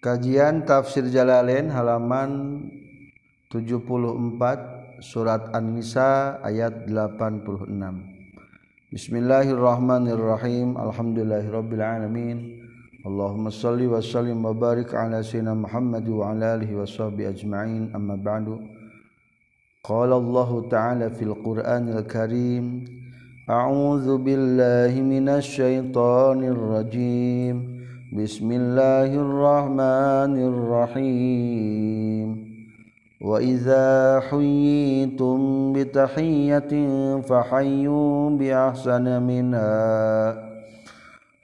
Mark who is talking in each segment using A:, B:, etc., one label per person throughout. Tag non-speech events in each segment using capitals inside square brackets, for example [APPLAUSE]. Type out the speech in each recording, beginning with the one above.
A: Kajian Tafsir Jalalain halaman 74 Surat An-Nisa ayat 86 Bismillahirrahmanirrahim. Alhamdulillahirabbil alamin. Allahumma salli wa sallim wa barik ala sayyidina Muhammad wa ala alihi wa sahbihi ajma'in. Amma ba'du. Qala Allah ta'ala fil Qur'anil Karim A'udzu billahi minasy syaithanir rajim بسم الله الرحمن الرحيم وإذا حييتم بتحية فحيوا بأحسن منها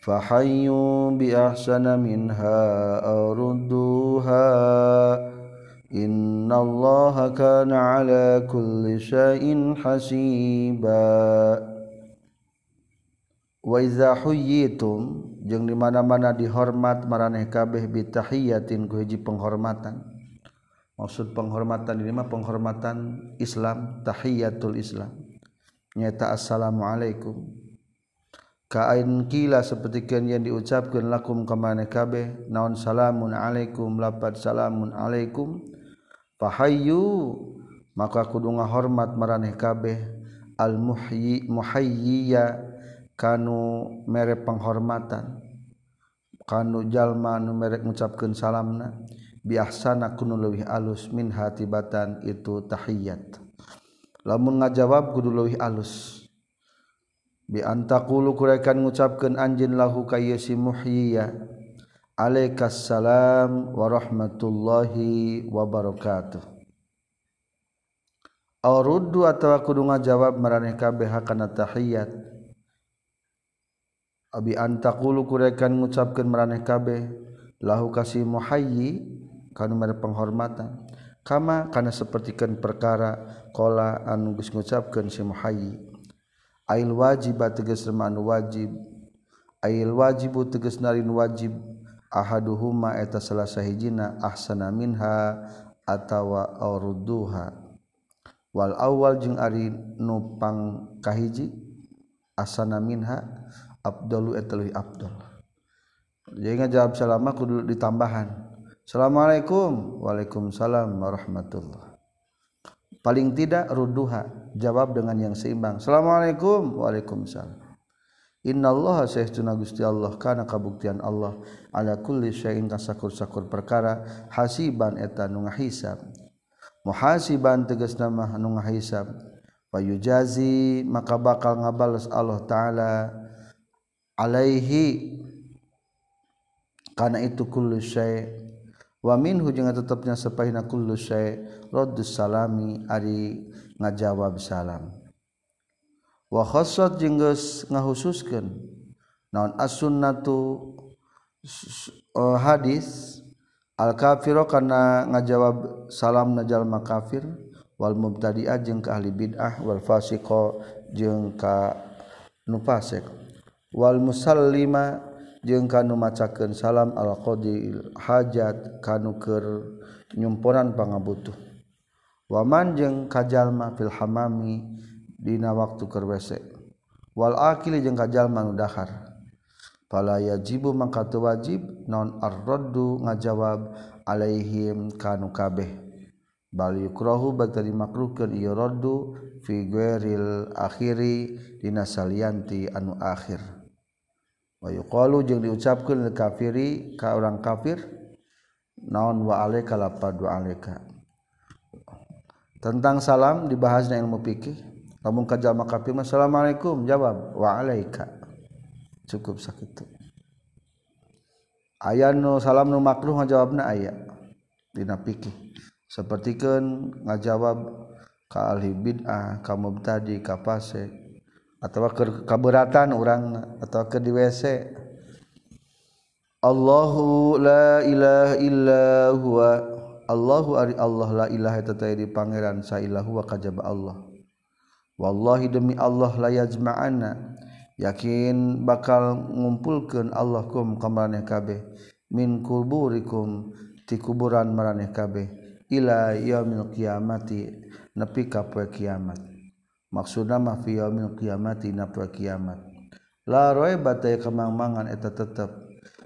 A: فحيوا بأحسن منها أو ردوها إن الله كان على كل شيء حسيبا وإذا jeung di mana-mana dihormat maraneh kabeh bitahiyatin ku hiji penghormatan. Maksud penghormatan ini mah penghormatan Islam tahiyatul Islam. Nyata assalamualaikum. Kain kila sepertikan yang diucapkan lakum ka maraneh kabeh naon salamun alaikum lapad salamun alaikum. Fahayyu maka kudu hormat maraneh kabeh. Al muhyi muhayyiya kanu merek penghormatan. Kanu jalma nu merek mengucapkan salamna. Biasana kunu leuwih alus min hatibatan itu tahiyat. Lamun ngajawab kudu leuwih alus. Bi antaqulu kuraikan ngucapkeun anjeun lahu ka si muhyiya. Alaikassalam warahmatullahi wabarakatuh Auruddu atau kudu ngajawab maraneh kabeh kana tahiyat. Abi antakulu kurekan ngucapkan meraneh kabeh. Lahu kasih muhayyi kana mere penghormatan. Kama kana sapertikeun perkara qala anu geus ngucapkeun si muhayyi. Ail wajib tegas anu wajib. Ail wajibu tegas narin wajib. Ahaduhuma eta salah sahijina ahsana minha atawa aurduha wal awal jeung ari nu pang kahiji asana minha Abdul Abdul. Jadi jawab selama kudu ditambahan. Assalamualaikum. Waalaikumsalam warahmatullah. Paling tidak ruduha jawab dengan yang seimbang. Assalamualaikum. Waalaikumsalam. Innallaha sayyiduna Gusti Allah kana kabuktian Allah ala kulli syai'in kasakur-sakur perkara hasiban eta nu ngahisab. Muhasiban tegas nama nu ngahisab. Wa yujazi maka bakal ngabales Allah taala Alaihi. Karena itu kullu syai. Wa minhu jeung tetepna sapaina kullu syai. Raddus salami ari ngajawab salam. Wa khassat jeung geus ngahususkeun. Naon as-sunnatu? Eh, hadis. Al kafiru kana ngajawab salam najal makafir wal mubtadi'ah jeung ka ahli bid'ah. Wal fasiqo jeung ka nu fasik wal musallima jeung kanu macakeun salam al qadil hajat kanu keur nyumpuran pangabutuh. Waman jeung kajalma fil hamami dina waktu keur WC. Wal akili jeung kajalma nu dahar. Fala yajibu mangka wajib non ar-raddu ngajawab alaihim kanu kabeh. Bal yukrahu bagtadi makruhkeun ieu raddu fi ghairil akhiri dina salianti anu akhir. Wayuqalu jeung diucapkeun lil kafiri ka urang kafir naon wa alaika lapad wa alaika. Tentang salam dibahasna ilmu fikih. Lamun ka jalma kafir assalamualaikum salamualaikum jawab wa alaika. Cukup sakitu. Aya nu salam nu makruh ngajawabna aya dina fikih. Sapertikeun ngajawab ka ahli bid'ah, ka mubtadi, ka fasik, atau kaberatan orang atau ke di WC Allahu la ilaha illa huwa. Allahu ari Allah la ilaha tata di pangeran sa ilahu wa kajaba Allah. Wallahi demi Allah la yajma'ana. Yakin bakal ngumpulkeun Allah kum kamaraneh kabeh. Min kuburikum ti kuburan maraneh kabeh. Ila yaumil qiyamati nepi ka poe kiamat. maksudna mah fi yaumil qiyamati na kiamat. La raiba ta kamangmangan eta tetep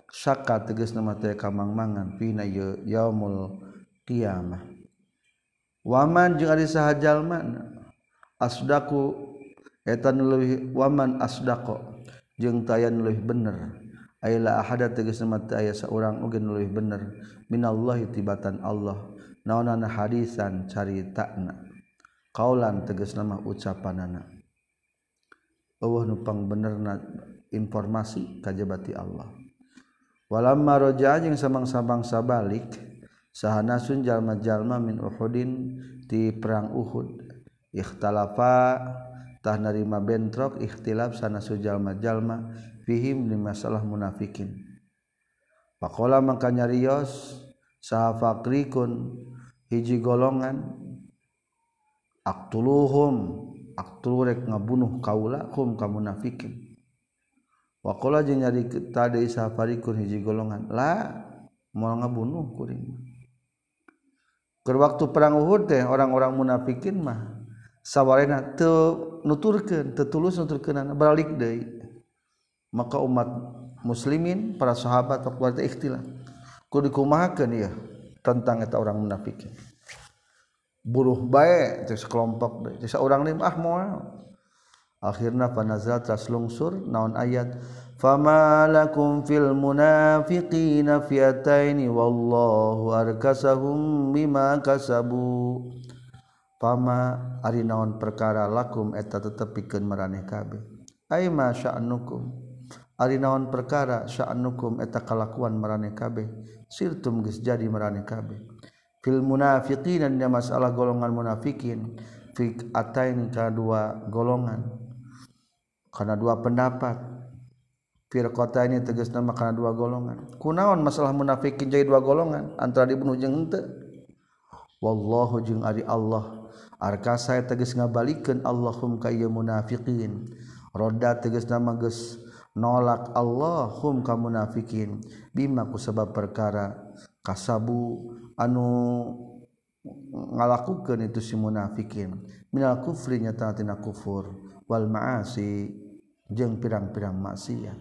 A: saka tegas nama teh kamangmangan pina yaumul qiyamah. Waman jeung ari sahajal man asdaku eta nu leuwih waman asdaqo jeung tayan leuwih bener. Ayla ahada tegas nama teh aya saurang oge nu leuwih bener. Minallahi tibatan Allah. Naonana hadisan caritana. Kaulan tegas nama ucapanana Allah nupang benerna informasi kajabati Allah. Walamma roja jeung samang-samang sabalik sahanasun jalma-jalma min Uhudin di perang Uhud. Ikhtalafa tah narima bentrok ikhtilaf sanasu jalma-jalma fihim di masalah munafikin. Pakola maka nyarios saha fakrikun hiji golongan aktuluhum aktulurek ngabunuh kaula hum kamunafikin wakola wa jeung nyari tadi safarikun hiji golongan la mau ngabunuh kuring keur waktu perang Uhud teh orang-orang munafikin mah sawarena teu nuturkeun teu tulus nuturkeunana balik deui. Maka umat muslimin para sahabat waktu ikhtilaf kudu dikumahakeun ieu ya, tentang eta orang munafikin. buruh baik teh sekelompok terus seorang nih ah moal akhirnya panazal teras lungsur naon ayat? Fama lakum fil munafiqina fiataini wallahu arkasahum bima kasabu. Fama ari naon perkara lakum eta tetep pikeun maraneh kabeh. Ai ma sya'nukum. Ari naon perkara sya'nukum eta kalakuan maraneh kabeh. Sirtum geus jadi maraneh kabeh. Fil munafiqina masalah golongan munafikin. Fi atain dua golongan. Karena dua pendapat. Fir kota ini tegas nama karena dua golongan. Kunaon masalah munafikin jadi dua golongan? Antara dibunuh jeung henteu. Wallahu jeung ari Allah. Arka saya tegas ngabalikeun Allahum ka ieu munafiqin roda tegas nama geus nolak Allahum ka munafikin. Bima ku sebab perkara kasabu anu ngalakukeun itu si munafikin. Minal kufri nyatatina kufur wal maasi jeung pirang-pirang maksiat.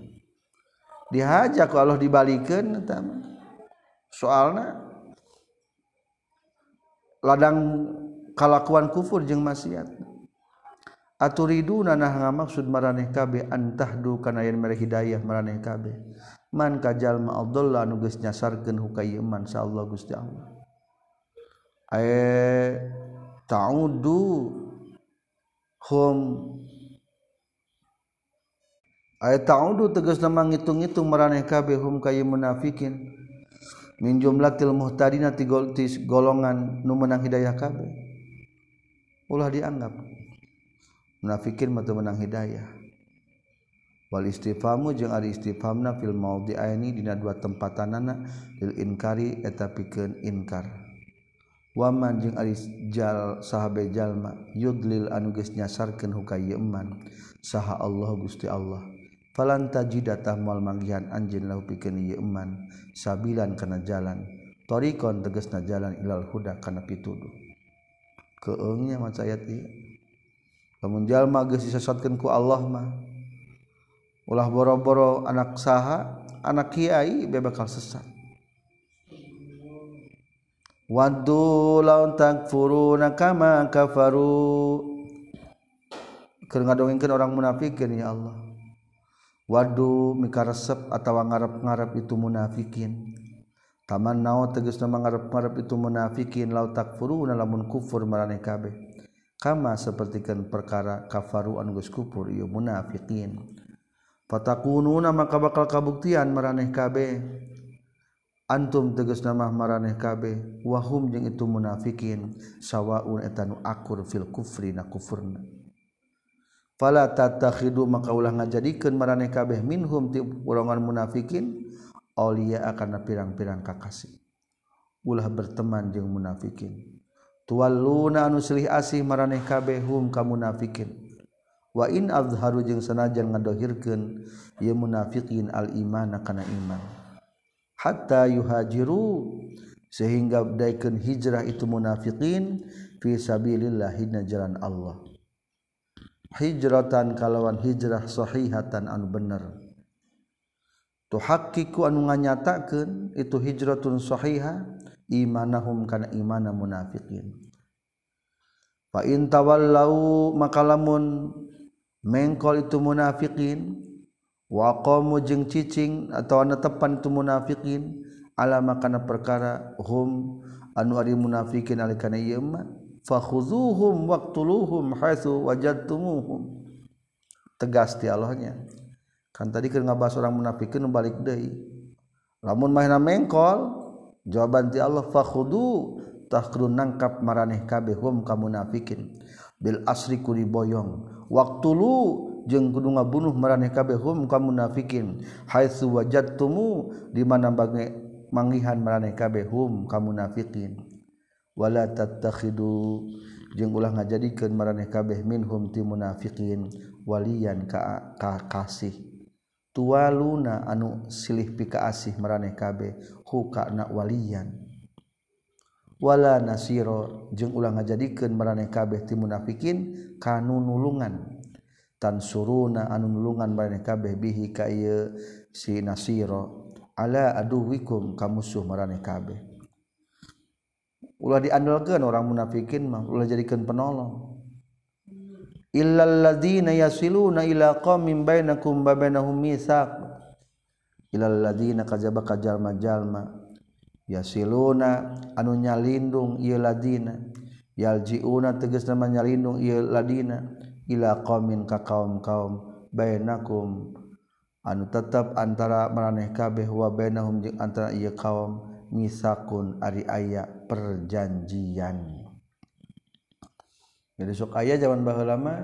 A: Dihaja ku Allah dibalikeun eta soalna ladang kalakuan kufur jeung maksiat. Aturiduna nah ngamaksud maraneh kabeh antahdu kana yen mere hidayah maraneh kabeh. Man kajal ma Abdullah anu geus nyasarkeun hukay iman Allah Gusti Allah. Ay ta'udu hum. Tahu tegas nama ngitung-itung meraneh kabeh hum kay munafikin. Min jumlatil muhtadina ti golongan nu menang hidayah kabeh. Ulah dianggap munafikin mah menang hidayah. Wal istifamu jeung ari istifamna fil maudhi aini dina dua tempatanana lil inkari eta pikeun inkar. Waman jeung ari jal sahabe jalma yudlil anu geus nyasarkeun hukay iman saha Allah Gusti Allah. Falan tajida tahmal manggihan anjeun lahu pikeun yeman sabilan kana jalan. Tariqon tegasna jalan ilal huda kana pituduh. Keungnya maca ayat ieu. lamunjallma geus disesatkeun ku Allah mah. Ulah boro-boro anak saha anak kiai be bakal sesat. Waddu laun takfuruna kama kafaru. Keur ngadongengkeun orang munafikin ya Allah. Waddu mika resep atawa ngarep-ngarep itu munafikin Taman nao tegas nama ngarep-ngarep itu munafikin lau takfuruna lamun kufur maraneh kabeh. kama sepertikan perkara kafaru anugus kupur ieu munafiqin fatakununa maka bakal kabuktian maraneh kabeh. Antum tegas nama maraneh kabeh. Wahum jeung itu munafikin. Sawaun eta nu akur fil kufri na kufurna. Fala tatakhidu maka ulah ngajadikeun maraneh kabeh minhum ti golongan munafikin aulia akan pirang-pirang kakasih. Ulah berteman jeung munafikin. tual luna silih asih maraneh kabehhum kamu nafikin wa in azharu jeung sanajan ngadohirkeun ieu munafiqin al iman kana iman. Hatta yuhajiru sehingga daikeun hijrah itu munafiqin fi sabilillah hina jalan Allah. Hijratan kalawan hijrah sahihatan anu bener. Hakiku anu nganyatakeun itu hijratun sahihah imanahum kana imana munafiqin. Fa in tawallau maka lamun mengkol itu munafiqin wa qamu jeung cicing atawa netepan itu munafiqin ala makana perkara hum anu ari munafiqin alikana ieu mah waqtuluhum haitsu wajadtumuhum. Tegas ti Allahnya. Kan tadi keur ngabahas orang munafikin balik deui. Lamun mahna mengkol jawaban ti Allah fakhudu tahkru nangkap maraneh kabeh kamu kamunafikin bil asri kuri boyong. Waktulu jeung kudu ngabunuh maraneh kabeh kamu kamunafikin haitsu wajadtumu di mana bagi mangihan maraneh kabeh kamu kamunafikin wala tattakhidu jeung ulah ngajadikeun maraneh kabeh minhum ti munafikin walian ka, ka kasih. Tualuna anu silih pika asih maraneh kabeh ku kana walian wala nasiro jeung ulah ngajadikeun maraneh kabeh ti munafikin kanu nulungan. Tan suruna anu nulungan maraneh kabeh bihi ka ieu si nasiro. Ala aduwikum ka musuh maraneh kabeh. Ulah diandalkeun orang munafikin mah ulah jadikeun penolong. Illal ladzina yasiluna ila qaumin bainakum wa bainahum mitsaq ilalladzina kajaba kajalma-jalma yasiluna anu nyalindung ieu ladina yaljiuna tegas nama nyalindung ieu ladina ila qaumin ka kaum-kaum bainakum. Anu tetap antara maraneh kabeh wa bainahum jeung antara ieu kaum. Misakun ari aya perjanjian. Jadi sok aya zaman baheula mah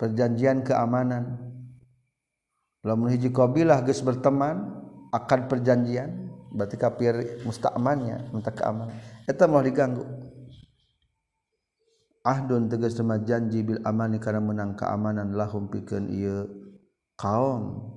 A: perjanjian keamanan. lamun hiji qabilah geus berteman akad perjanjian berarti kafir musta'mannya minta keamanan. Eta mah diganggu. Ahdun tegas sama janji bil amani karena menang keamanan lahum pikeun ieu kaum.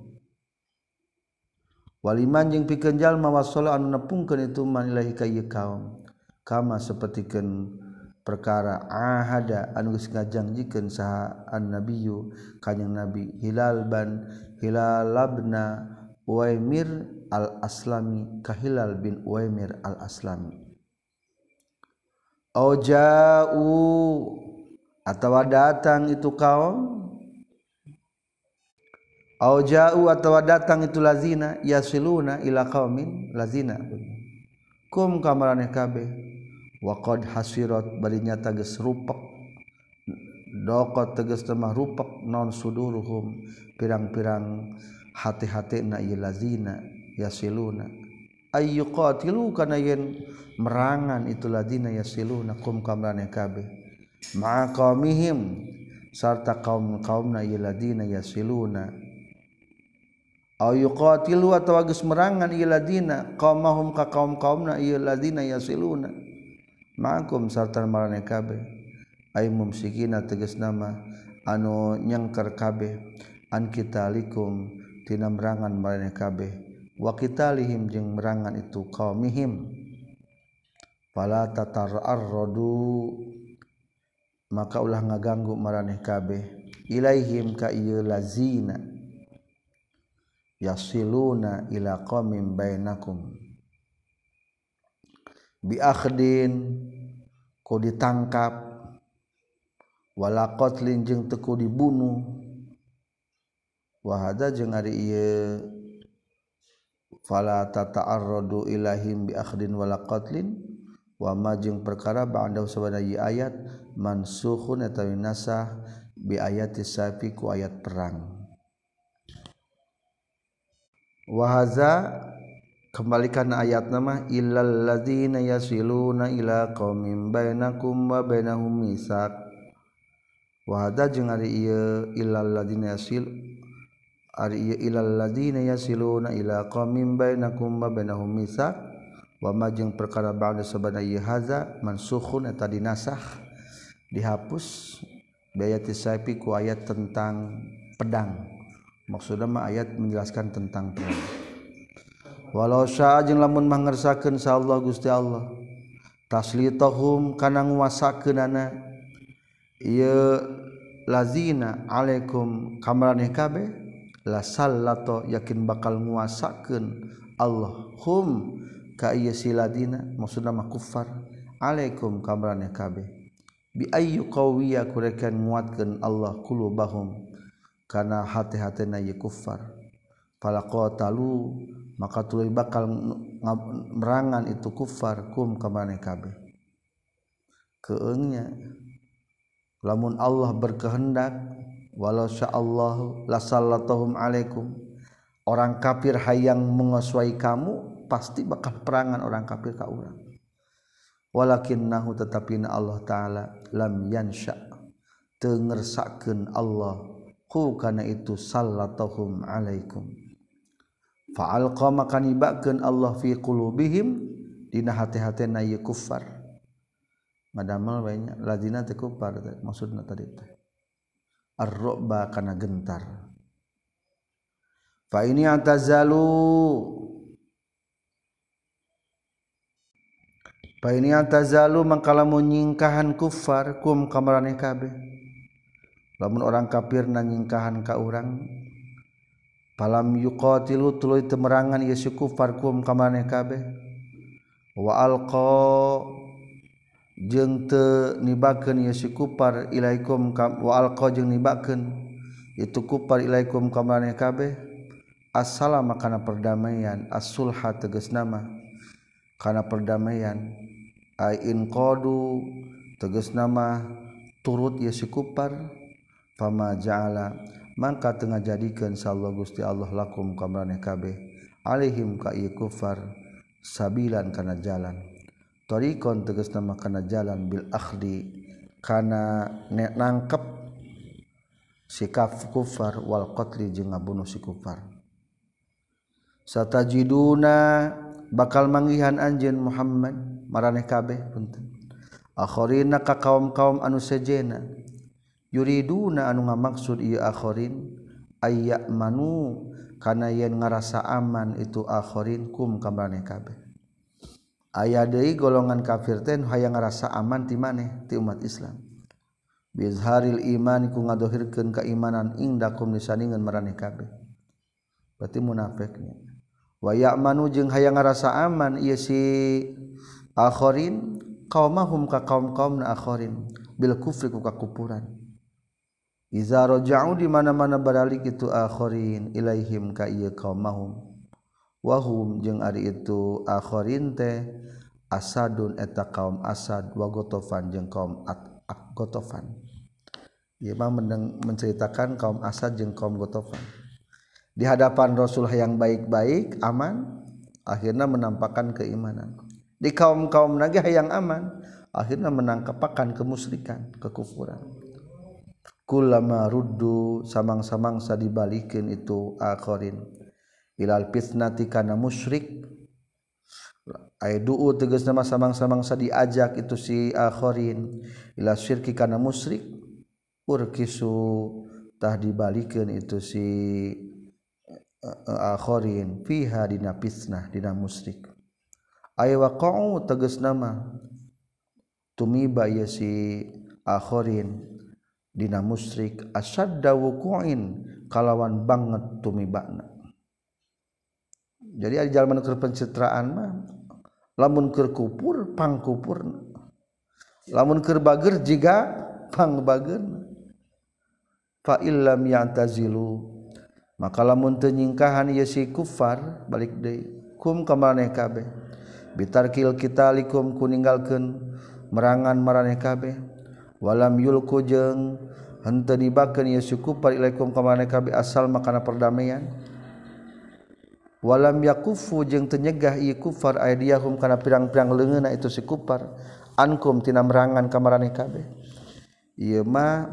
A: Waliman jeung pikeun jalma wasala anu nepungkeun itu manilahi ka ieu kaum. Kama sapertikeun perkara ahada anu geus ngajangjikeun saha annabiyyu kanjing nabi hilal ban hilalabna waimir al aslami kahilal bin waimir al aslami au ja'u atau datang itu kaum? Au ja'u atau datang itu lazina yasiluna ila qaumin lazina. Kum kamaraneh kabeh waqad hasirat bari nyata rupak dokot tegas temah rupak non suduruhum. Pirang-pirang hati-hati na ieu lazina yasiluna. Ay yuqatilu kana yen merangan itu ladina yasiluna kum kamrane kabeh. Ma qaumihim sarta kaum-kaumna ieu ladina yasiluna. Aw yuqatilu atawa geus merangan ieu ladina qaumahum ka kaum-kaumna ieu ladina yasiluna makum sartan marane kabeh. Ay mumsikina tegas nama anu nyengker kabeh. An kitalikum tina merangan marane kabeh. Wa kitalihim jeung merangan itu qaumihim pala tatararradu. Maka ulah ngaganggu maraneh kabeh. Ilaihim ka ieu lazina. Yasiluna ila qaumin bainakum. biakhdin ku ditangkap. Wala qatlin jeung teku dibunuh. Wahada jeung ari ieu. Fala tata'arradu ilahim biakhdin wala qatlin wa ma jeung perkara ba'da sabana ayat mansukhun atawi nasah bi ayati safi ku ayat perang. Wahaza kembalikan ayat nama illal ladzina yasiluna ila qaumin bainakum wa bainahum misak. Wa hada jeung ari ieu illal ladzina yasil ari ieu illal ladzina yasiluna ila qaumin bainakum wa bainahum misak. Wa ma jeung perkara ba'da sabana ieu haza mansukhun eta dinasakh dihapus biaya tisapi ku ayat tentang pedang. Maksudnya mah ayat menjelaskan tentang pedang. walau syajeng lamun mangersakeun sa Allah Gusti Allah taslitahum kana nguasakeunana ieu lazina alaikum kamaraneh kabeh la sallato yakin bakal nguasakeun Allah hum ka ieu siladina maksudna mah kufar alaikum kamaraneh kabeh. Bi ayyu qawiya kurekan nguatkeun Allah qulubahum kana hati-hatena ye kufar fala qatalu maka tuluy bakal merangan itu kufar kum kamarnya kabeh keengnya. Lamun Allah berkehendak walau Allah laallahumaikum orang kafir hayang mengesuai kamu pasti bakal perangan orang kafir kau orang. Walakin nahu tetapi Allah ta'ala lam yansya tengersaken Allah hu karena itu sallatahum alaikum faalqa maka nibakeun Allah fi qulubihim dina hati-hati na ieu kufar. Madamal banyak ladina teh kufar maksudna tadi teh. Ar-ru'ba kana gentar. Fa ini atazalu. Fa ini atazalu mangkalamu nyingkahan kufar kum kamarane kabeh. Lamun orang kafir na nyingkahan ka urang palam yuqatilu tuluy temerangan ieu kufar kum ka maneh kabeh. Wa alqa jeung teu nibakeun ieu si kufar ilaikum ka wa alqa jeung nibakeun itu kufar ilaikum ka maneh kabeh. Assalam kana perdamaian as-sulha tegas nama kana perdamaian. Ai inqadu tegas nama turut ieu si kufar. Fama ja'ala maka tengah jadikan sallallahu Gusti Allah lakum kamraneh kabeh alaihim ka ieu kufar sabilan kana jalan. Tariqon tegas nama kana jalan bil akhdi kana nangkep sikap kufar wal qatli jeung ngabunuh si kufar. Satajiduna bakal manggihan anjeun Muhammad maraneh kabeh punten. Akhirina ka kaum-kaum anu sejena. yuriduna anu ngamaksud ieu akhirin ayya manu kana yen ngarasa aman itu akhirin kum kamane kabeh. Aya deui golongan kafir teh hayang ngarasa aman ti maneh ti umat Islam. Bizharil iman ku ngadohirkeun keimanan indakum lisaningan maraneh kabeh. Berarti munafiknya wa ya'manu jeung hayang ngarasa aman ieu si akhirin qaumahum ka kaum-kaumna akhirin bil kufri ku kakupuran. Iza raja'u di mana-mana baralik itu akhirin ilaihim ka ieu qaumahum wahum jeung ari itu akhirin teh asadun eta kaum asad. Wa gotofan jeung kaum gotofan. Ieu mah menceritakan kaum asad jeung kaum gotofan. Di hadapan Rasul yang baik-baik aman akhirnya menampakkan keimanan. Di kaum-kaum nage yang aman akhirnya menangkapakan kemusyrikan kekufuran kulama ruddu samang-samangsa dibalikin itu akhirin ilal fitnati kana musyrik. Ay du'u tegas nama samang-samangsa diajak itu si akhirin ila syirki kana musyrik. Urkisu tah dibalikin itu si eh, akhirin fiha dina fitnah dina musyrik. Ay waqa'u tegas nama. Tumiba ya si akhirin dina musyrik asadda wuqu'in kalawan banget tumibana jadi ada jalan ke pencitraan mah lamun keur kupur pangkupur lamun keur bager jiga pangbageun fa illam yantazilu maka lamun teu nyingkahan ieu si kufar balik deui kum ka maraneh kabeh? Bitarkil kitalikum ku ninggalkeun merangan maraneh kabeh? Walam yulku jeung henteu dibakeun ieu kufar ilaikum ka maraneh kabeh asal makana perdamaian. Walam yakufu jeung tenyegah ieu kufar aydiyahum kana pirang-pirang leungeuna itu si kufar. Ankum tina merangan kamarane kabeh ieu mah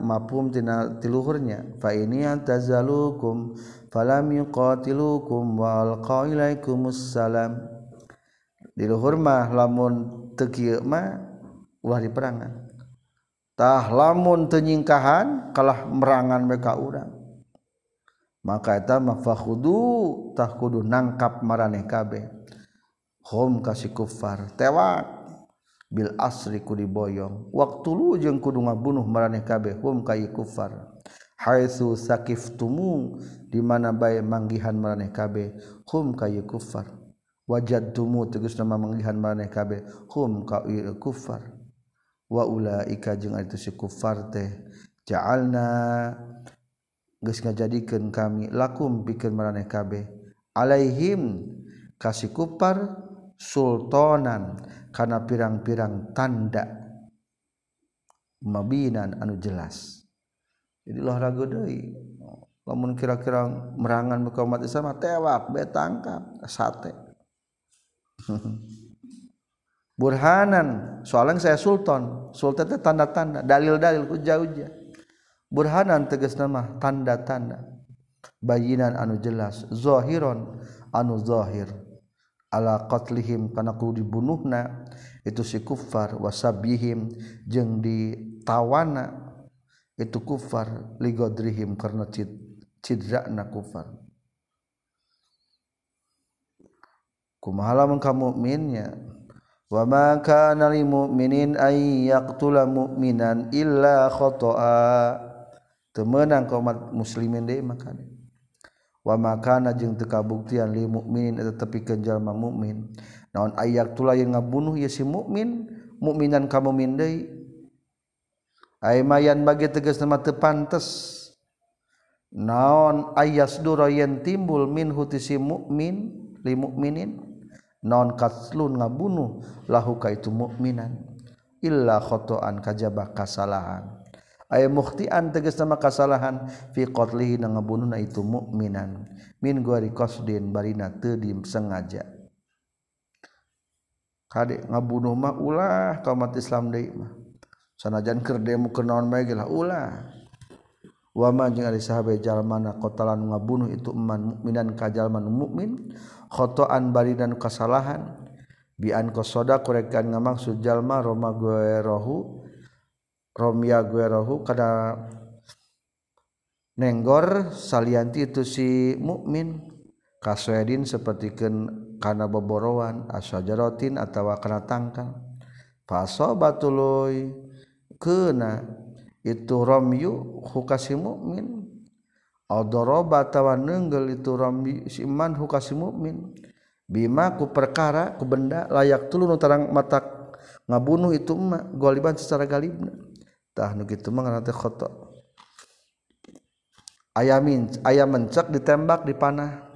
A: tina tiluhurnya fa ini antazalukum falam yuqatilukum wa alqailaikum salam. Di mah lamun teu kieu mah ulah diperangan tah lamun teu nyingkahan kalah merangan mereka urang. Maka eta mafakhudu tah kudu nangkap maraneh kabeh. Hum kasih kufar tewak. Bil asri kudu diboyong waktu lu jeung kudu ngabunuh maraneh kabeh hum kai kufar haitsu sakiftumu di mana bae manggihan maraneh kabeh hum ka kufar wajadtumu tegas nama manggihan maraneh kabeh hum ka kufar wa ulaika jeung itu sikufar teh jaalna geus ngajadikeun kami lakum pikeun maraneh kabeh alaihim kasih kupar sultanan kana pirang-pirang tanda mabinan anu jelas. Jadi loh ragu deui. Lamun kira-kira merangan muka umat Islam tewak be tangkap sate. [LAUGHS] burhanan. Soalnya saya sultan. Sultan itu tanda-tanda. Dalil-dalil ku jauh-jauh burhanan tegas nama. Tanda-tanda. Bayinan anu jelas. Zahiron anu zahir ala qatlihim kana kudu dibunuhna itu si kufar wasabihim jeung ditawana itu kufar ligodrihim karena cid cidrakna kufar kumaha lamun ka mukminnya wa ma kana lil mu'minin ay yaqtula mu'minan illa khata'a. Temenang ka umat muslimin deui makana wa makana jeung teu kabuktian lil mukminin eta tepikeun jalma mukmin naon ayak tula yang ngabunuh ya si mukmin mukminan ka mukmin deui. Ay mayan bagi tegas nama teu pantes. Naon ayas yen timbul min hutisi mukmin li mukminin non katlun ngabunuh lahu kaitu mukminan illa khotoan kajabah kasalahan. Aya mukhtian tegas nama kasalahan fi qatlihi na ngabunuhna itu mukminan. Min gori qasdin barina teu sengaja. Kade ngabunuh mah ulah kaumat Islam deui mah. Sanajan keur demo keur naon bae lah ulah. Wama jeung ari sahabat jalmana qatalan ngabunuh itu eman mukminan ka jalman mukmin khotoan bari dan kesalahan bian kosoda korekan ngamang sujalma roma gue rohu romia gue rohu kada nenggor salianti itu si mukmin. Kaswedin sepertikan kana boborowan asyajarotin atau kana tangkal fasobatuluy kena itu romyu hukasi mukmin. Aldoroba tawa nenggel itu rombi siman hukasi mukmin. Bima ku perkara ku benda layak tulu terang mata ngabunuh itu ma galiban secara galibna. Tah nu kitu mah ngaranna khata ayamin aya mencak ditembak di panah.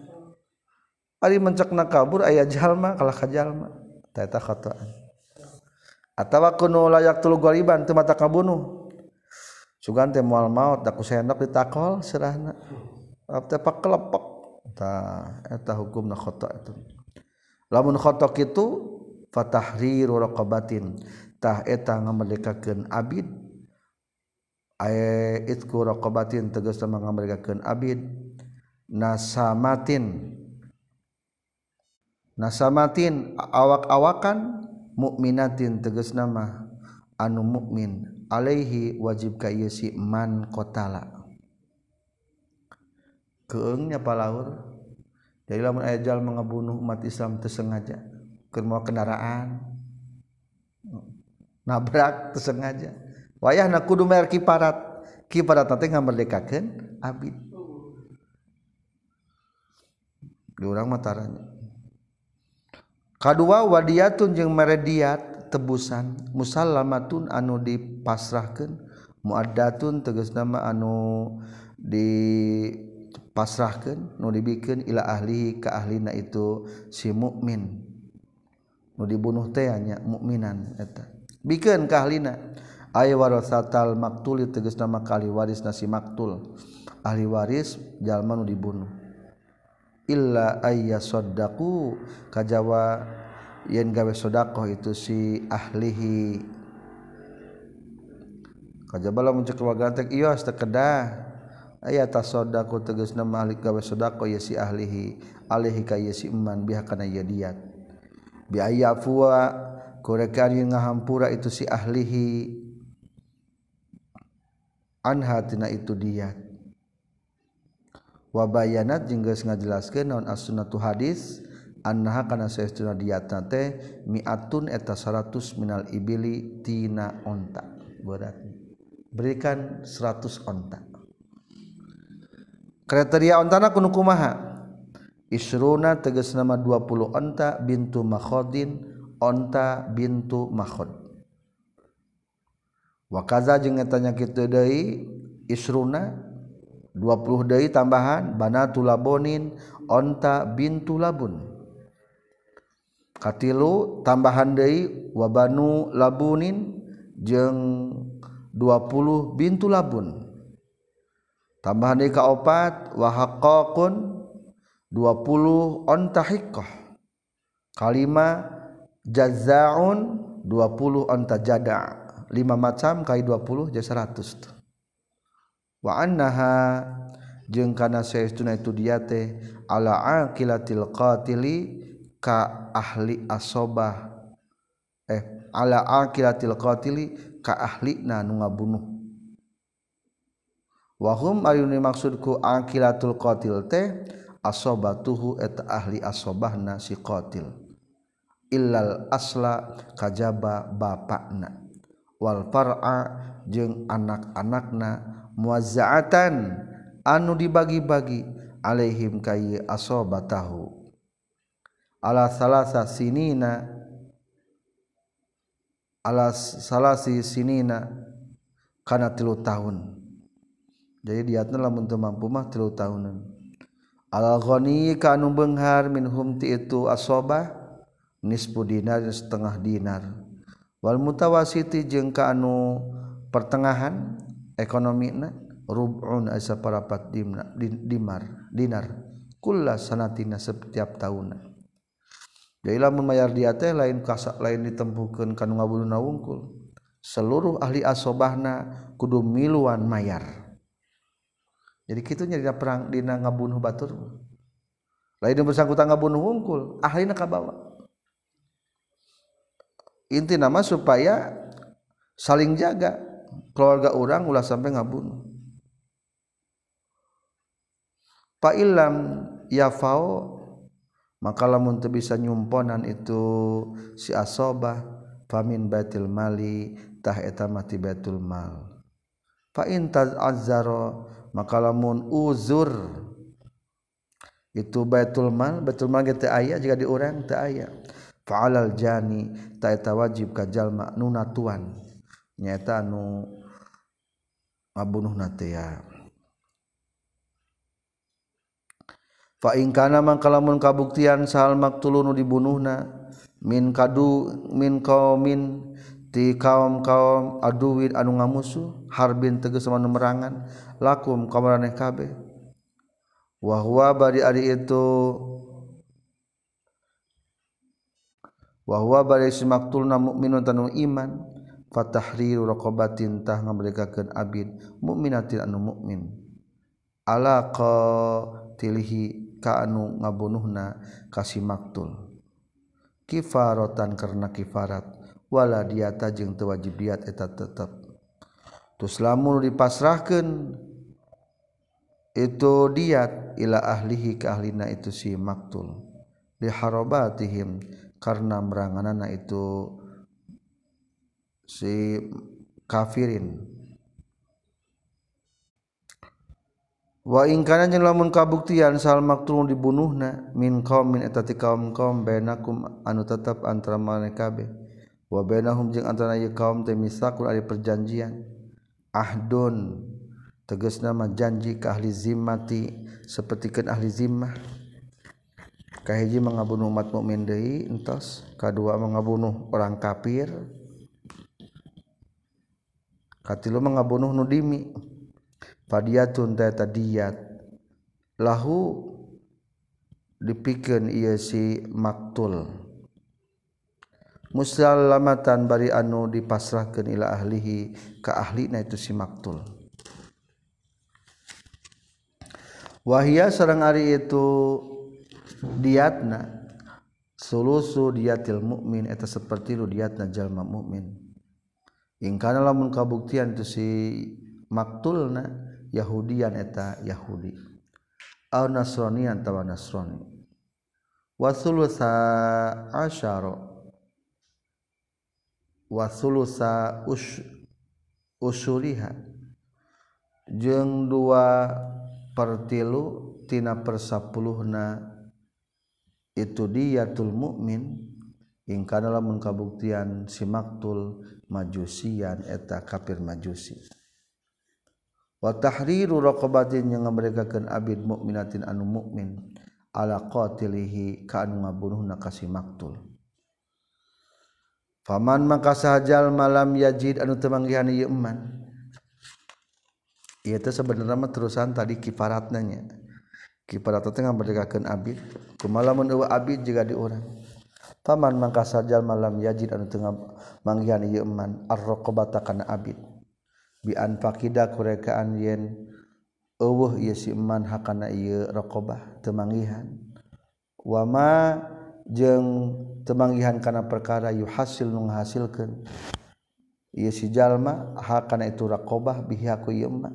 A: Ari mencakna kabur aya jalma kalah ka jalma. Eta khataan atawa kunu layak tulu galiban teu mata kabunuh. Sugan teh moal maut daku sendok ditakol serahna. Tepak kelepek tah eta hukumna khata itu. Lamun khata kitu fatahriru raqabatin. Tah eta ngamerdekakeun abid. Aya itku raqabatin tegas sama ngamerdekakeun abid. Nasamatin. Nasamatin awak-awakan mukminatin tegas nama anu mukmin alaihi wajib ka ieu si man qatala keungnya palaur jadi lamun aya jal mengebunuh umat Islam tersengaja keur mau kendaraan [LAUGHS] nabrak tersengaja wayahna kudu mer kiparat kiparat teh ngamerdekakeun abid. Di urang mataranya kadua wadiatun jeung merediat tebusan. Musallamatun anu dipasrahkan muadatun tegas nama anu dipasrahkan nu dibikin ila ahli ke ahlina itu si mukmin. Nu dibunuh tehnya mukminan eta. Bikin ke ahlina. Ay warasatal maktul tegas nama kali waris nasi maktul. Ahli waris jalma nu dibunuh. Illa ayyasaddaqu kajawa yen gawe sodaqoh itu si ahlihi. Kajabala muncul keluarga teh iya tekedah aya tasodaqoh tegas nama ahli gawe sodaqoh ya si ahlihi. Alihi ka ya si iman biha kana ya diat. Bi ayafwa kurekan yang ngahampura itu si ahlihi. Anha tina itu diat. Wabayanat jeung geus ngajelaskeun naon as-sunnatu hadis. Karena saya diata miun eta 100 minal ibilitina ontak berarti berikan 100 ontak kriteria ontana kuno kumaha? Isruna tegas nama 20 onta bintu makhodin onta bintu makhod. Wakaza jeung tanya kitu deui isruna 20 deui tambahan banatu labonin onta bintu labun katilu tambahan Dei wabanu labunin jeng 20 bintu labun. Tambahan Dei wa wahakokun 20 ontahikoh kalima jazaun 20 onta jada. Lima macam kai 20 jadi 100 wa annaha jeung kana saestuna itu diate ala aqilatil qatili ka ahli asobah. Eh ala akilatil qatili ka ahli na nu ngabunuh. Wahum ayuni maksudku akilatul qatil teh asobatuhu eta ahli asobahna si qatil. Illal asla kajaba bapakna. Wal far'a jeung anak-anakna muwazza'atan anu dibagi-bagi alaihim kayi asobatahu. ala salasa sinina. Ala salasi sinina kana tilu tahun. Jadi diatna lamun teu mampu mah tilu tahunan. Al ghani kanu benghar minhum ti itu asobah nisfu dinar setengah dinar. Wal mutawasiti jeung kanu pertengahan ekonomina rub'un asa parapat dimar dinar. Kulla sanatina setiap tahunan lamun mayar dia teh lain kasak lain ditempuhkan kanu ngabuluna wungkul seluruh ahli asobahna kudu miluan mayar. Jadi kitu nyari perang dina ngabunuh batur. Lain bersangkutan ngabunuh wungkul ahlina kabawa inti nama supaya saling jaga. Keluarga orang ulah sampai ngabunuh. Pak Ilham Yafao maka lamun teu bisa nyumponan itu si asobah famin batil mali tah eta mati batul mal. Fa in tazazzara maka lamun uzur itu baitul mal baitul mal teu aya jika diurang teu aya. Fa alal jani ta eta wajib ka jalma nuna tuan. Nyaeta anu ngabunuhna teh ya fa in kana mangka lamun kabuktian sahal maktulun dibunuhna min kadu min qaumin ti kaum-kaum aduwin anu ngamusuh harbin tegas sama merangan lakum kamarane kabeh. Wa huwa bari ari itu wa huwa bari simaktulna mukminun tanu iman fatahriru raqabatin tah ngaberdekakeun abid mukminatin anu mukmin ala qatilihi ka anu ngabunuhna kasih maktul. Kifaratan karena kifarat wala diata jeung teu wajib diat eta tetep. Tus lamun dipasrahkeun itu diat ila ahlihi ka ahlina itu si maktul. Liharobatihim karena meranganana itu si kafirin. Wa in kana jeung lamun kabuktian sal maktul dibunuhna min qaumin eta ti kaum-kaum bainakum anu tetep antara maneh kabeh wa bainahum jeung antara ieu kaum teh misakul ari perjanjian. Ahdun tegas nama janji ke ahli zimmati sepertikan ahli zimmah kahiji mengabunuh umat mukmin deui entos. Kadua mengabunuh orang kafir. Katilu mengabunuh nudimi fadiatun ta tadiat lahu dipikeun ieu si maktul. Musallamatan bari anu dipasrahkeun ila ahlihi ka ahlina itu si maktul. Wahia sareng ari itu diatna sulusu diatil mukmin eta seperti lu diatna jalma mukmin ingkana lamun kabuktian itu si maktulna Yahudian eta Yahudi. Aw nasronian tawa Nasrani. Wa thulutha asyara wa thulutha us usuriha jeung dua pertilu tina persapuluhna itu diyatul mukmin ingkana lamun kabuktian si maktul majusian eta kafir majusi. Wa tahriru raqabatin yang merekakeun abid mukminatin anu mukmin ala qatilihi ka anu ngabunuhna kasih maktul. Faman maka sahajal malam yajid anu teu manggihan ieu eman ieu teh sebenarnya mah terusan tadi kifaratna nya. Kifarat teh ngamberdekakeun abid. Kumaha lamun eueuh abid juga di urang. Paman mangka sajal malam yajid anu teu manggihan ieu eman ar-raqabata kana abid bian pakida kurekaan yen eueuh ieu si eman hakana ieu raqabah temanggihan wama jeung temanggihan kana perkara yuhasil nu ngahasilkeun. Ieu si jalma hakana itu raqabah bihi aku ieu eman.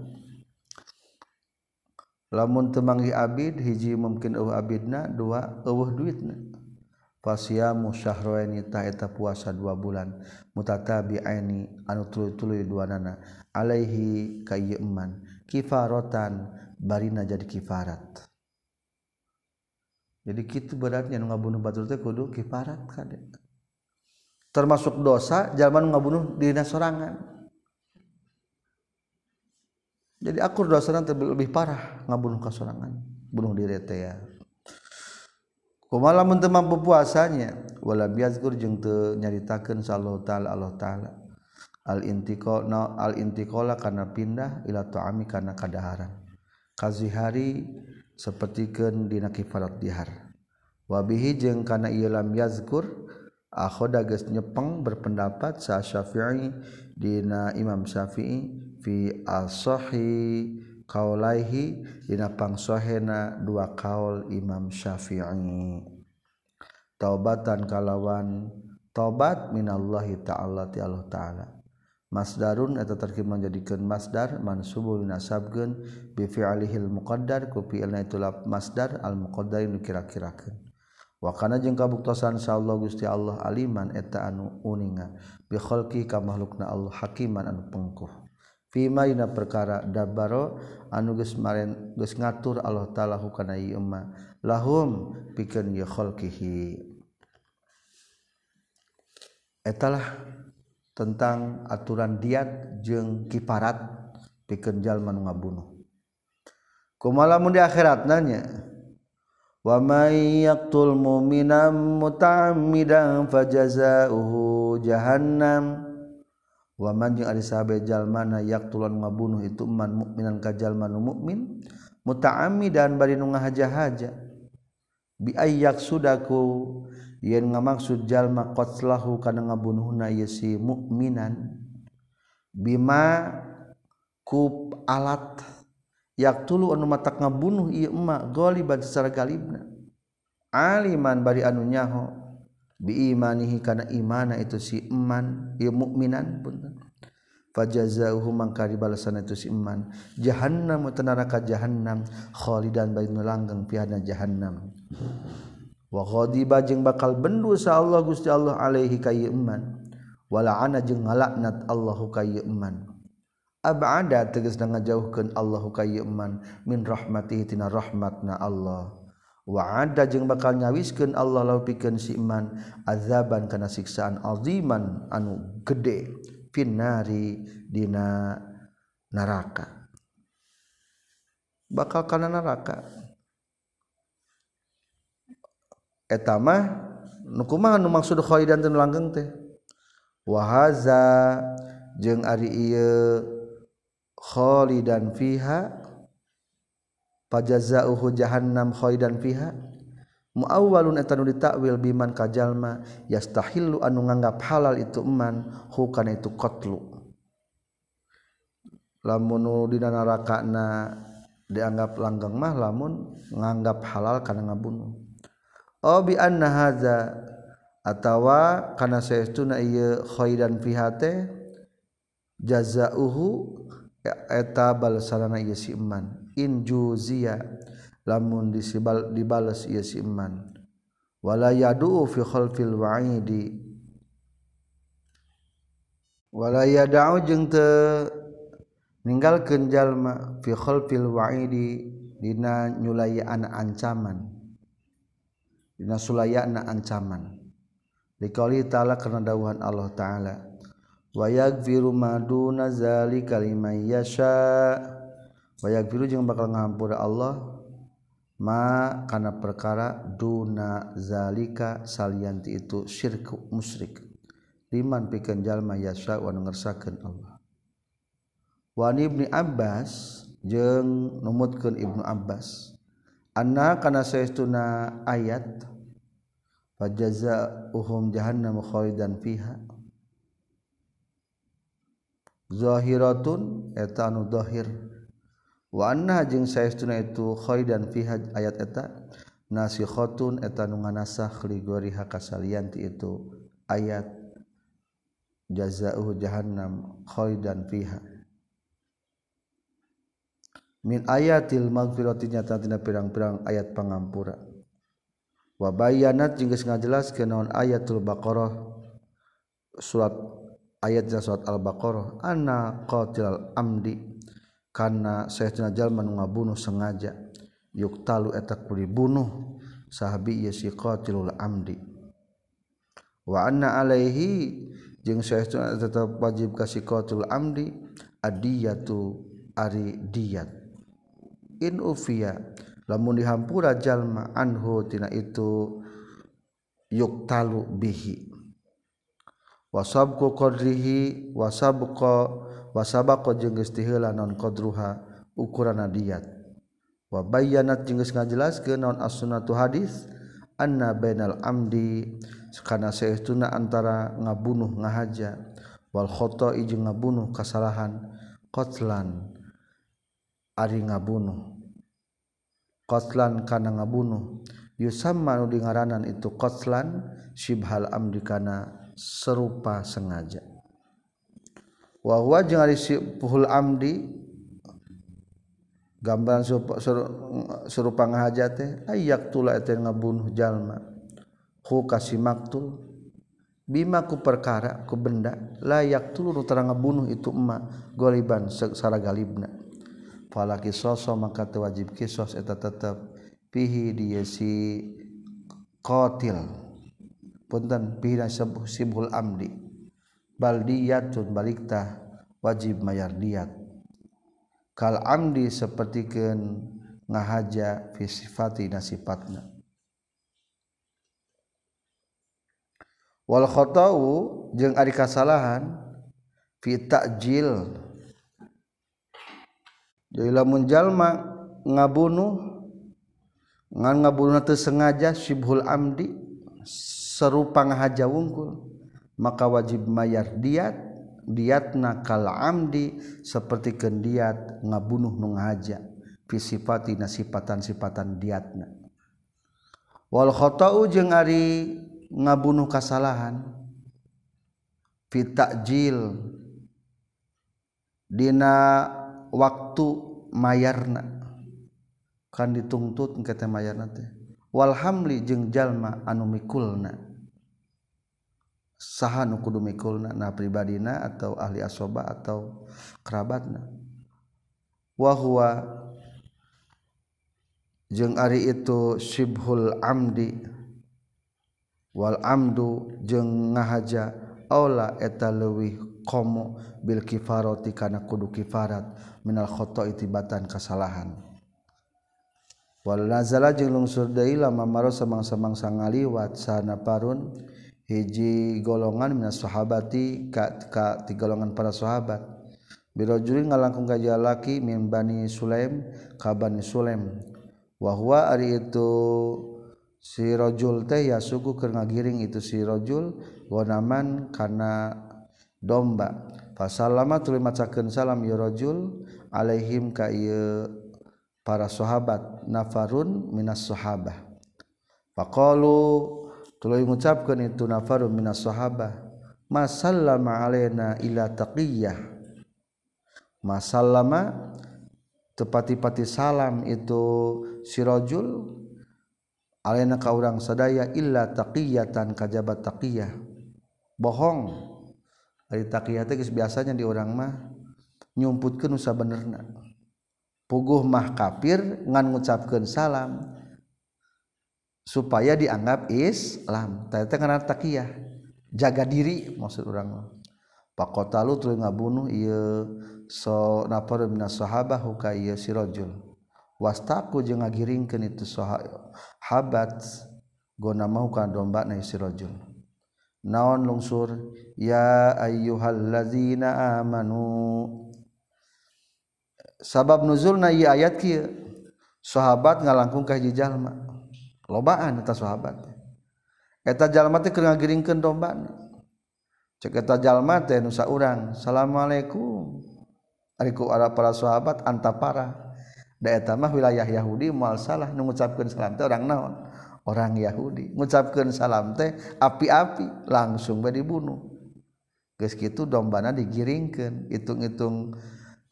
A: Lamun temanggi abid hiji mungkin eueuh abidna dua eueuh duitna. Pasiamu syahroenitaeta puasa dua bulan. Mutatabi ini anu tulu-tulu dua nana. Alaihi kayman kifarotan barina jadi kifarat. Jadi gitu beratnya ngabunuh batul kudu kifarat termasuk dosa zaman ngabunuh dina sorangan. Jadi akur dosa nanti lebih parah ngabunuh kesorangan bunuh diri teh ya kumala mun mampu puasanya wala biazkur jeung teu nyaritakeun sallallahu taala Allah taala. Al intiqa no, al intiqala kana pindah ila ta'ami kana kadaharan. Kazihari sapertikeun dina kifarat dihar. Wa bihi jeung kana ieu lam yazkur akhoda geus nyepeng berpendapat sa Syafi'i dina Imam Syafi'i fi as-sahih kaulaihi dina pangsohena dua kaol Imam Syafi'i. Taubatan kalawan taubat minallahi ta'ala ti Allah ta'ala. Masdarun eta terkib menjadikan masdar mansubu dinasabkeun bi fi'lihil muqaddar ku fi'lna itu masdar al muqaddar nu kira-kirakeun. Wa kana jeung kabuktosan sallallahu Gusti Allah aliman eta anu uninga bi khalqi ka makhlukna Allah hakiman anu pengkuh. Fimaina perkara dabaro anu geus maren geus ngatur Allah taala hukana ieu ma lahum pikeun ye khalqihi. Etalah tentang aturan diat jeung kifarat pikeun jalma nu ngabunuh. Kumaha mun di akhirat nanya wa may yaqtul mu'mina muta'ammidan fajazaohu jahannam waman jeung ari sahabe jalmana yaqtulun ngabunuh itu man mukminan ka jalmanu mukmin muta'ammidan bari nu ngahaja-haja. Bi ayyak sudaku yen ngamaksud jalma qatlahu kana ngabunuhna ieu si mukminan. Bima ku alat yak tulu anu matak ngabunuh ieu emak goliban secara galibna. Aliman bari anu nyaho. diimanihi kana imana itu si iman ieu mukminan punten fajazahu mangka dibalasan itu si iman jahannam neraka jahannam. Khalidan bain langgeng piana jahannam. Wa ghadiba jeung bakal bendu sa Allah Gusti Allah alaihi ka iman wala ana jeung ngalaknat Allahu ka iman abada tegas ngajauhkeun Allahu ka iman min rahmatihi tina rahmatna Allah. waada jeung bakal nyawiskeun Allah law pikeun si iman azaban kana siksaan aziman anu gede finnari dina neraka bakal kana neraka eta mah nu kumaha nu maksud khalidan teu langgeng teh? Wa haza jeung ari ieu khalidan fiha pajazauhu jahannam khaidan fiha. Muawwalun etanu ditakwil biman kajalma yastahillu anu nganggap halal itu eman hukana itu qatlu. Lamun dina neraka na dianggap langgeng mah lamun nganggap halal kana ngabunuh. Oh bi anna hadza atawa kana saestuna ieu khaidan fiha teh jazauhu eta balasanana ieu si eman. Injuzia lamun disibal dibales ieu si iman wala yadu fi khalfil wa'idi. Wala yada'u jeung teu ninggalkeun jalma fi khalfil wa'idi Dina nyulaya anak ancaman. Dina sulaya anak ancaman. Dikali ta'ala karena dawuhan Allah ta'ala Wa yagfiru maduna zalika liman yasha. Wa yagfiru jeung bakal ngahampura Allah ma kana perkara duna zalika salianti itu syirku musyrik. Liman pikeun jalma yasha wa ngersakeun Allah. Wa ibni Abbas jeung numutkeun Ibnu Abbas anna kana saestuna ayat fajaza uhum jahannam khalidan fiha zahiratun eta anu dhohir Wana jeung saestuna itu khoi dan fihaj ayat eta nasikhatun eta nu nganasah hakasalian ti itu ayat. Jazaa'u jahannam khoi dan fiha. Min ayatil magfirati nyata tina pirang-pirang ayat pangampura. Wa bayanat jeung geus ngajelaskeun naon ayatul baqarah surat ayat surat al-baqarah anna qatil amdi kana saestuna jalma nu ngabunuh sengaja. Yuktalu eta ku dibunuh sahabi ieu si qatilul amdi. Wa anna alaihi jeung saestuna tetep wajib ka si qatilul amdi adiyatu ari diyat. In ufiya lamun dihampura jalma anhu tina itu yuktalu bihi wasabku qdrihi wasabqa wasabaqa jeung geus tiheula non qadruha ukuran diyat wa bayyanat jeung geus ngajelaskeun naon as-sunnatu hadis anna bainal amdi kana saestuna antara ngabunuh ngahaja wal khata'i jeung ngabunuh kasalahan qatlan ari ngabunuh. Qatlan kana ngabunuh yusamma nu dingaranan itu qatlan syibhal amdi kana serupa sengaja. Wa huwa jeung ari puhul amdi gambaran serupa, serupa ngahaja teh ayak tula eta ngabunuh jalma. Hu kasih maktul bima ku perkara ku benda layak tulu nu terang ngabunuh itu emma goliban secara galibna. Falaki soso maka wajib kisos eta tetep pihi dia si qatil punten pihi sibul amdi. Bal diyatun baliktah wajib mayar diat. Kal amdi sapertikeun ngahaja fi sifati nasifatna wal khata'u jeung ari kasalahan fi ta'jil. Jadi lamun jalma ngabunuh ngan ngabunuh teu sengaja syibhul amdi serupa ngahaja wungkul. Maka wajib mayar diat diatna kal amdi seperti kendiat ngabunuh nu ngahaja. Fi fisipati nasipatan-sipatan diatna. Wal khata'u jeung ari ngabunuh kasalahan. Fitakjil dina waktu mayarna. Kan dituntut engke teh mayarna teh. Wal hamli jeung jalma anu mikulna. saha nu kudu mikulna na pribadina atau ahli asoba atau kerabatna. Wa huwa jeung ari itu syibhul amdi wal amdu jeung ngahaja aula eta leuwih komo bil kifarati kana kudu kifarat minal khata itibatan kasalahan. Wal nazala jeung lungsur deui lama maro samang-samang sangaliwat sana parun hiji golongan minas sahabati ka, ka ti golongan para sahabat. Birojuli ngalangkung ka laki min bani sulaim ka bani sulaim. Wa huwa ari itu si rajul teh ya suku keur ngagiring itu si rajul wanaman kana domba. Pasal lama tu macaken salam yrajul Alaihim ka para sahabat. Nafarun Minas sahabat tuluy ngucapkeun itu nafaru minas sahabah masallama alaina ila taqiyyah masallama tepati-pati salam itu sirojul alaina ka urang sadaya illa taqiyatan kajabat taqiyyah bohong. Ari taqiyyah teh biasanya di orang mah nyumputkeun usaha benerna. Puguh mah kafir ngan ngucapkeun salam. supaya dianggap Islam. Ternyata karena takiyah. Jaga diri maksud orang pakotalu tuluy ngabunuh ieu so napar min sahabah ka ieu si rajul. Wastaku jeung ngagiringkeun itu sahabat gona mau ka domba na si rajul. Naon lungsur? Ya ayyuhallazina amanu. Sabab nuzulna ieu ayat kieu. Sahabat ngalangkung ka hiji jalma. lobaan eta sahabat. Eta jalma teh keur ngagiringkeun domba cek eta jalma teh nu saurang asalamualaikum ari ku para sahabat antapara da eta mah wilayah Yahudi moal salah nu ngucapkeun salam teh orang naon? Orang Yahudi. Ngucapkeun salam teh api-api langsung bae dibunuh. Geus kitu dombana digiringkeun hitung-hitung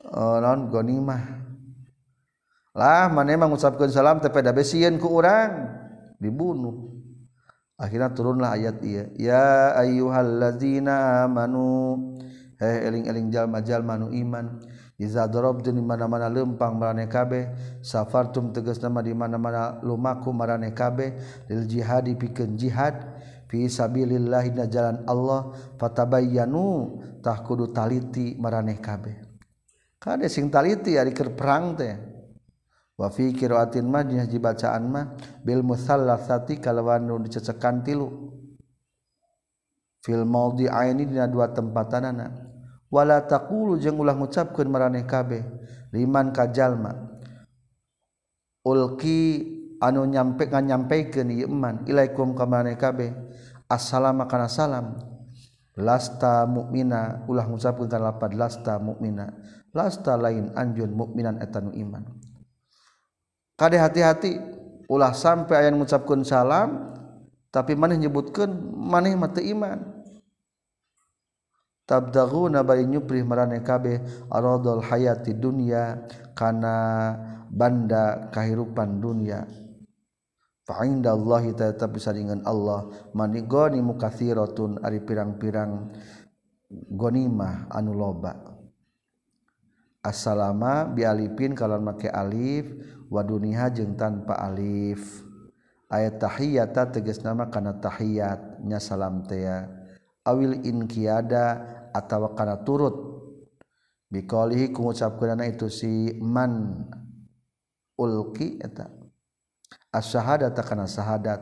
A: eh, uh, non gonimah. Lah mana emang ngucapkan salam tapi ada besian ku orang dibunuh. Akhirnya turunlah ayat iya ya ayyuhallazina amanu. Heh eling-eling jalma-jalma nu iman. Iza darabtum di mana-mana lempang marane kabeh. Safartum tegas nama di mana-mana lumaku marane kabeh. Lil jihadi pikeun jihad. Fi sabilillah na jalan Allah. Fatabayyanu. Tah kudu taliti marane kabeh. Kade sing taliti ari keur perang teh. wafi kiroatin mah jeung hiji bacaan mah bil musallasati kalawan nu dicecekan tilu. Fil maudi aini dina dua tempatanana. Wala taqulu jeung ulah ngucapkeun maraneh kabeh liman kajalma ulki anu nyampe nganyampaikeun ieu iman ilaikum ka maraneh kabeh. Assalamu kana salam. Lasta mukmina ulah ngucapkeun kana lapad lasta mukmina lasta lain anjun mukminan etanu iman. Kadeh hati-hati. Ulah sampai aya mengucapkan salam tapi maneh nyebutkan maneh mata iman. Tabdaghuna bari nyuprih marane kabeh aradul hayati dunya kana banda kahirupan dunya. Fa indallahi tetap bisa dengan Allah manigoni mukatsiratun ari pirang-pirang gonimah anu loba. Assalama bialipin kalau make alif waduniha jeung tanpa alif. Ayat tahiyata teges nama kana tahiyatnya salam tea awil inkiada atau kana turut. Biqalihi kungucapkeunana itu si man ulki eta. As-syahadata kana syahadat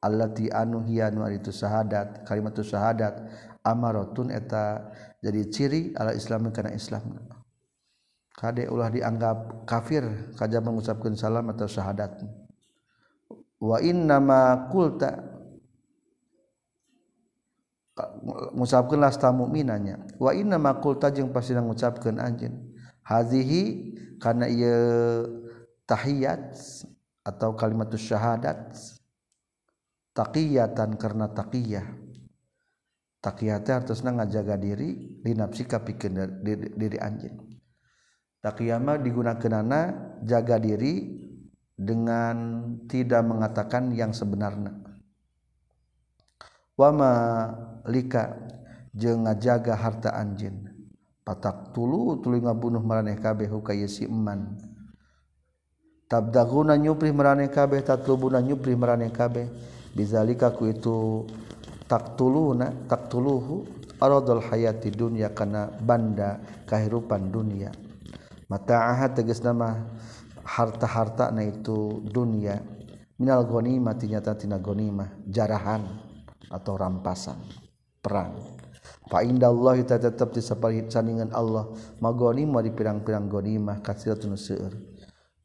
A: allati anu nu itu syahadat kalimat syahadat amaratun eta. Jadi ciri ala islam kana islam. Kadek ulah dianggap kafir kaja mengucapkan salam atau syahadat. Wa inna ma kulta mengucapkan lasta mukminanya. Wa inna ma kulta jeung pasti mengucapkan anjeun. Hazihi karena ia tahiyat atau kalimat syahadat taqiyatan karena taqiyah taqiyat artinya ngajaga diri dinapsika pikeun diri, diri anjeun takiyama digunakan anak jaga diri dengan tidak mengatakan yang sebenarnya. Wama lika jeung ngajaga harta anjin patak tulu tuluy ngabunuh maraneh kabeh hukaya si eman. Tabdaguna nyupri maraneh kabeh tatlubuna nyupri maraneh kabeh. Bizalika ku itu taktuluna taktuluhu aradul hayati dunya kana banda kehidupan dunia mata teges nama harta-harta na itu dunia. Minal ghanimah tinyata tina ghanimah. Jarahan atau rampasan. Perang. Fa indallah kita tetap di sandingan Allah. Maghanimah di pirang-pirang ghanimah kasiratun seueur.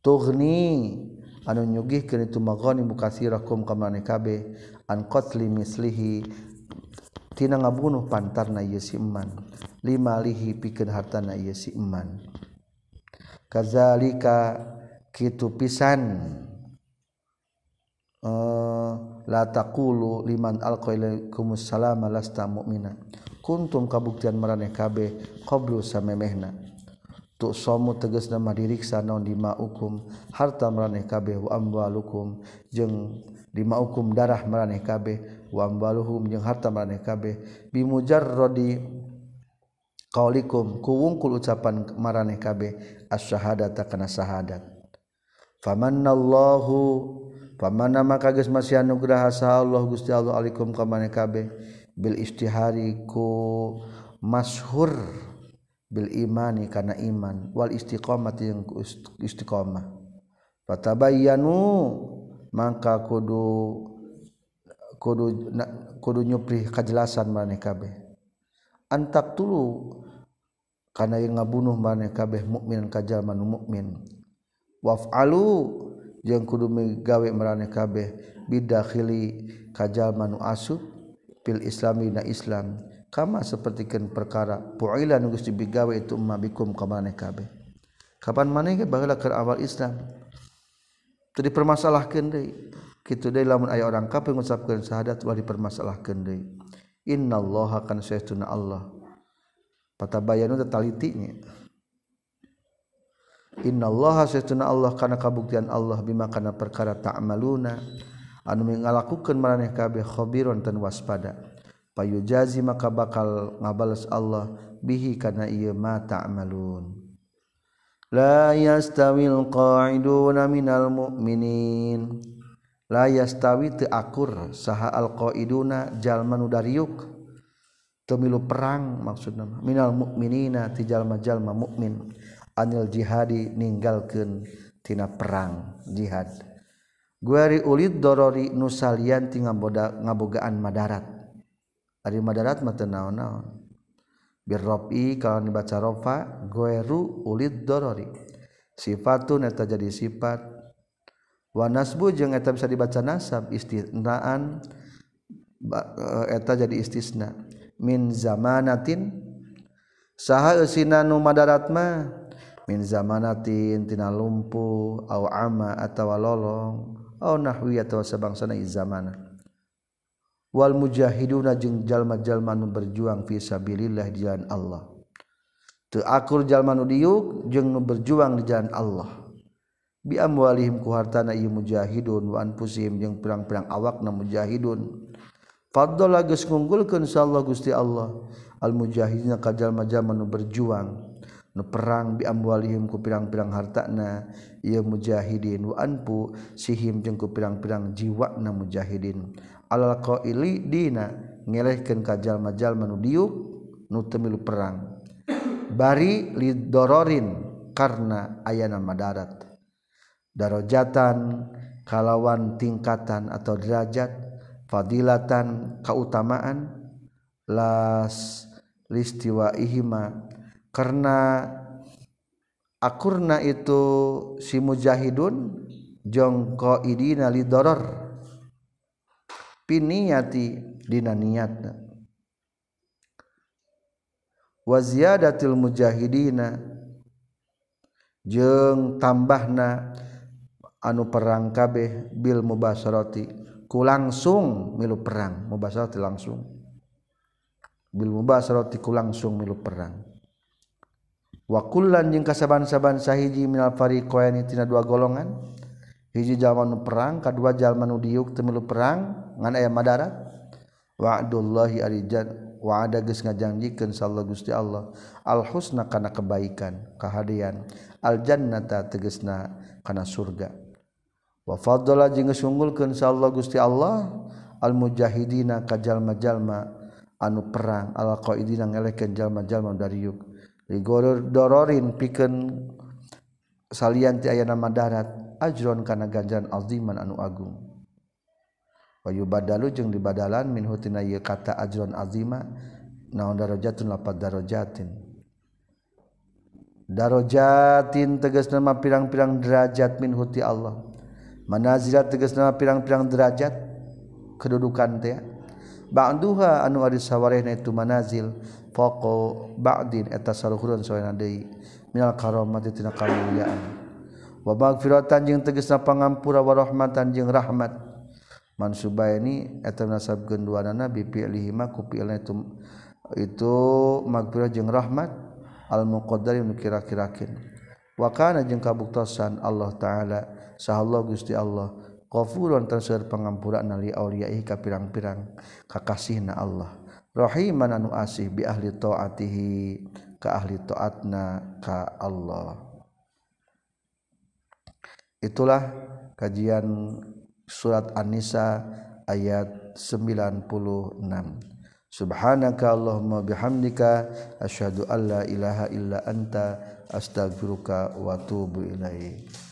A: Tughni anu nyugihkeun itu maghanim kasirakum kamane kabe an qatli mislihi tina ngabunuh pantarna ieu si eman. Lima lihi pikeun hartana ieu si eman. kazalika kitu pisan. Uh, la taqulu liman alqailaikumus salama lasta mu'mina. Kuntum kabuktian maraneh kabeh qablu samemehna. Tu somu tegasna madiriksa naon di ma'ukum harta maraneh kabeh wa amwalukum. Jeung di ma'ukum darah maraneh kabeh wa amwaluhum. Jeung harta maraneh kabeh bimujarradi qaulikum. Kuwungkul ucapan maraneh kabeh as-syahadata kana syahadat. Famanallahu pamana maka geus masih anugerah sa Allah Gusti Allah alaikum ka maneh kabeh. Bil istihari ku mashur bil imani kana iman. Wal istiqomati yang istiqamah fatabayyanu maka kudu kudu kudu nyupri kajelasan maneh kabeh. Antak tulu kana yang ngabunuh maneh kabeh mukmin kajalma nu mukmin. Waf'alu jeung kudu migawe maraneh kabeh bidakhili kajalma nu asup fil islami na islam. Kama sapertikeun perkara pu'ila nu geus dibigawe itu umma bikum ka maneh kabeh. Kapan maneh ge baheula keur awal islam. Teu dipermasalahkeun deui kitu deui lamun aya orang kafir ngucapkeun syahadat wah dipermasalahkeun deui innallaha kan saytuna allah. patabayanu tetalitinya Innallaha saytuna Allah kana kabuktian Allah bima kana perkara ta'maluna. Anu ngalakukeun maraneh kabeh khabiron tan waspada. Payujazi maka bakal ngabales Allah bihi kana ieu ma ta'malun. La yastawil qa'iduna minal mu'minin. La yastawi teu akur saha al qa'iduna jalma nu dariuk milu perang maksud minal mukminina tijal majalma mukmin anil jihadi ninggalkan tina perang jihad. Guari ulid dorori nusalian ti ngaboda ngabogaan madarat. Ari madarat mah teu naon-naon. Birrofi kalau dibaca rofa gueru ulid dorori. Sifatun eta jadi sifat. Wa nasbu jeung eta bisa dibaca nasab istisnaan eh, eta jadi istisna. min zamanatin. Saha eusina nu madarat mah min zamanatin tina lumpuh au ama atawa lolong au nahwi atawa sabangsana izamana wal mujahiduna jeung jalma-jalma nu berjuang fi sabilillah di jalan Allah. Teu akur jalma nu diuk jeung nu berjuang di jalan Allah. Bi amwalihim ku hartana ieu mujahidun wa anfusihim jeung pirang-pirang awakna mujahidun. Fadla geus ngunggulkeun insyaallah Gusti Allah. Al mujahidina kajalma-jalma nu berjuang nu perang bi amwalihim ku pirang-pirang hartana. Ieu mujahidin wa anpu sihim jeung ku pirang-pirang jiwana mujahidin. Alal qaili dina ngelehkeun kajalma-jalma nu diuk nu teu milu perang. Bari lidororin karena ayana madarat. Darajatan kalawan tingkatan atau derajat fadilatan kautamaan las listiwa ihima karena akurna itu si mujahidun jongko idina lidoror piniyati dina niatna. Wa ziyadatil mujahidina jeung tambahna anu perang kabeh bil mubasharati. ku langsung milu perang. Mubasarah langsung. Bil mubasarah ku langsung milu perang. Wa kullan jeung kasaban-saban sahiji minal fariqaini tina dua golongan. Hiji jalma nu perang kadua jalma nu diuk teu milu perang ngan aya madarat. Wa'dullahi arijan wa ada geus ngajanjikeun sallallahu Gusti Allah. Al husna kana kebaikan kahadean al jannata tegesna kana surga. wafadlah jing sunggulkan Allah gusti Allah almujahidina kajjallma-jalma anu perang ala qidina ngelekan jalma-jalma dari yuk rigor dororin piken salanti aya nama darat ajron kana ganjaran alziman anu agung. Wayu badalu jeung dibadalan min hutina ye kata ajron azima naon darajatun lapat darajatin. Darojatin tegas nama pirang-pirang derajat min huti Allah. manazira tegas nama pirang-pirang derajat kedudukan teh ba'duha anu ari sawarehna itu manazil faqo ba'din eta saluhureun soena deui minal karamati tina kamulyaan wa magfiratan jeung tegasna pangampura wa rahmatan jeung rahmat. Mansubaini eta nasabkeun duanana bi fi'lihi ma ku fi'lna itu itu magfirah jeung rahmat al muqaddari nu kira-kirakeun. Wa kana jeung kabuktosan Allah taala. Saallah Gusti Allah. Qafurun tansur pangampura nali auliyai ka pirang-pirang kakasihna Allah. Rahiman anu asih bi ahli taatihi ka ahli taatna ka Allah. Itulah kajian surat An-Nisa ayat 96 Subhanaka Allahumma bihamdika asyhadu alla ilaha illa anta astaghfiruka wa atubu ilaik.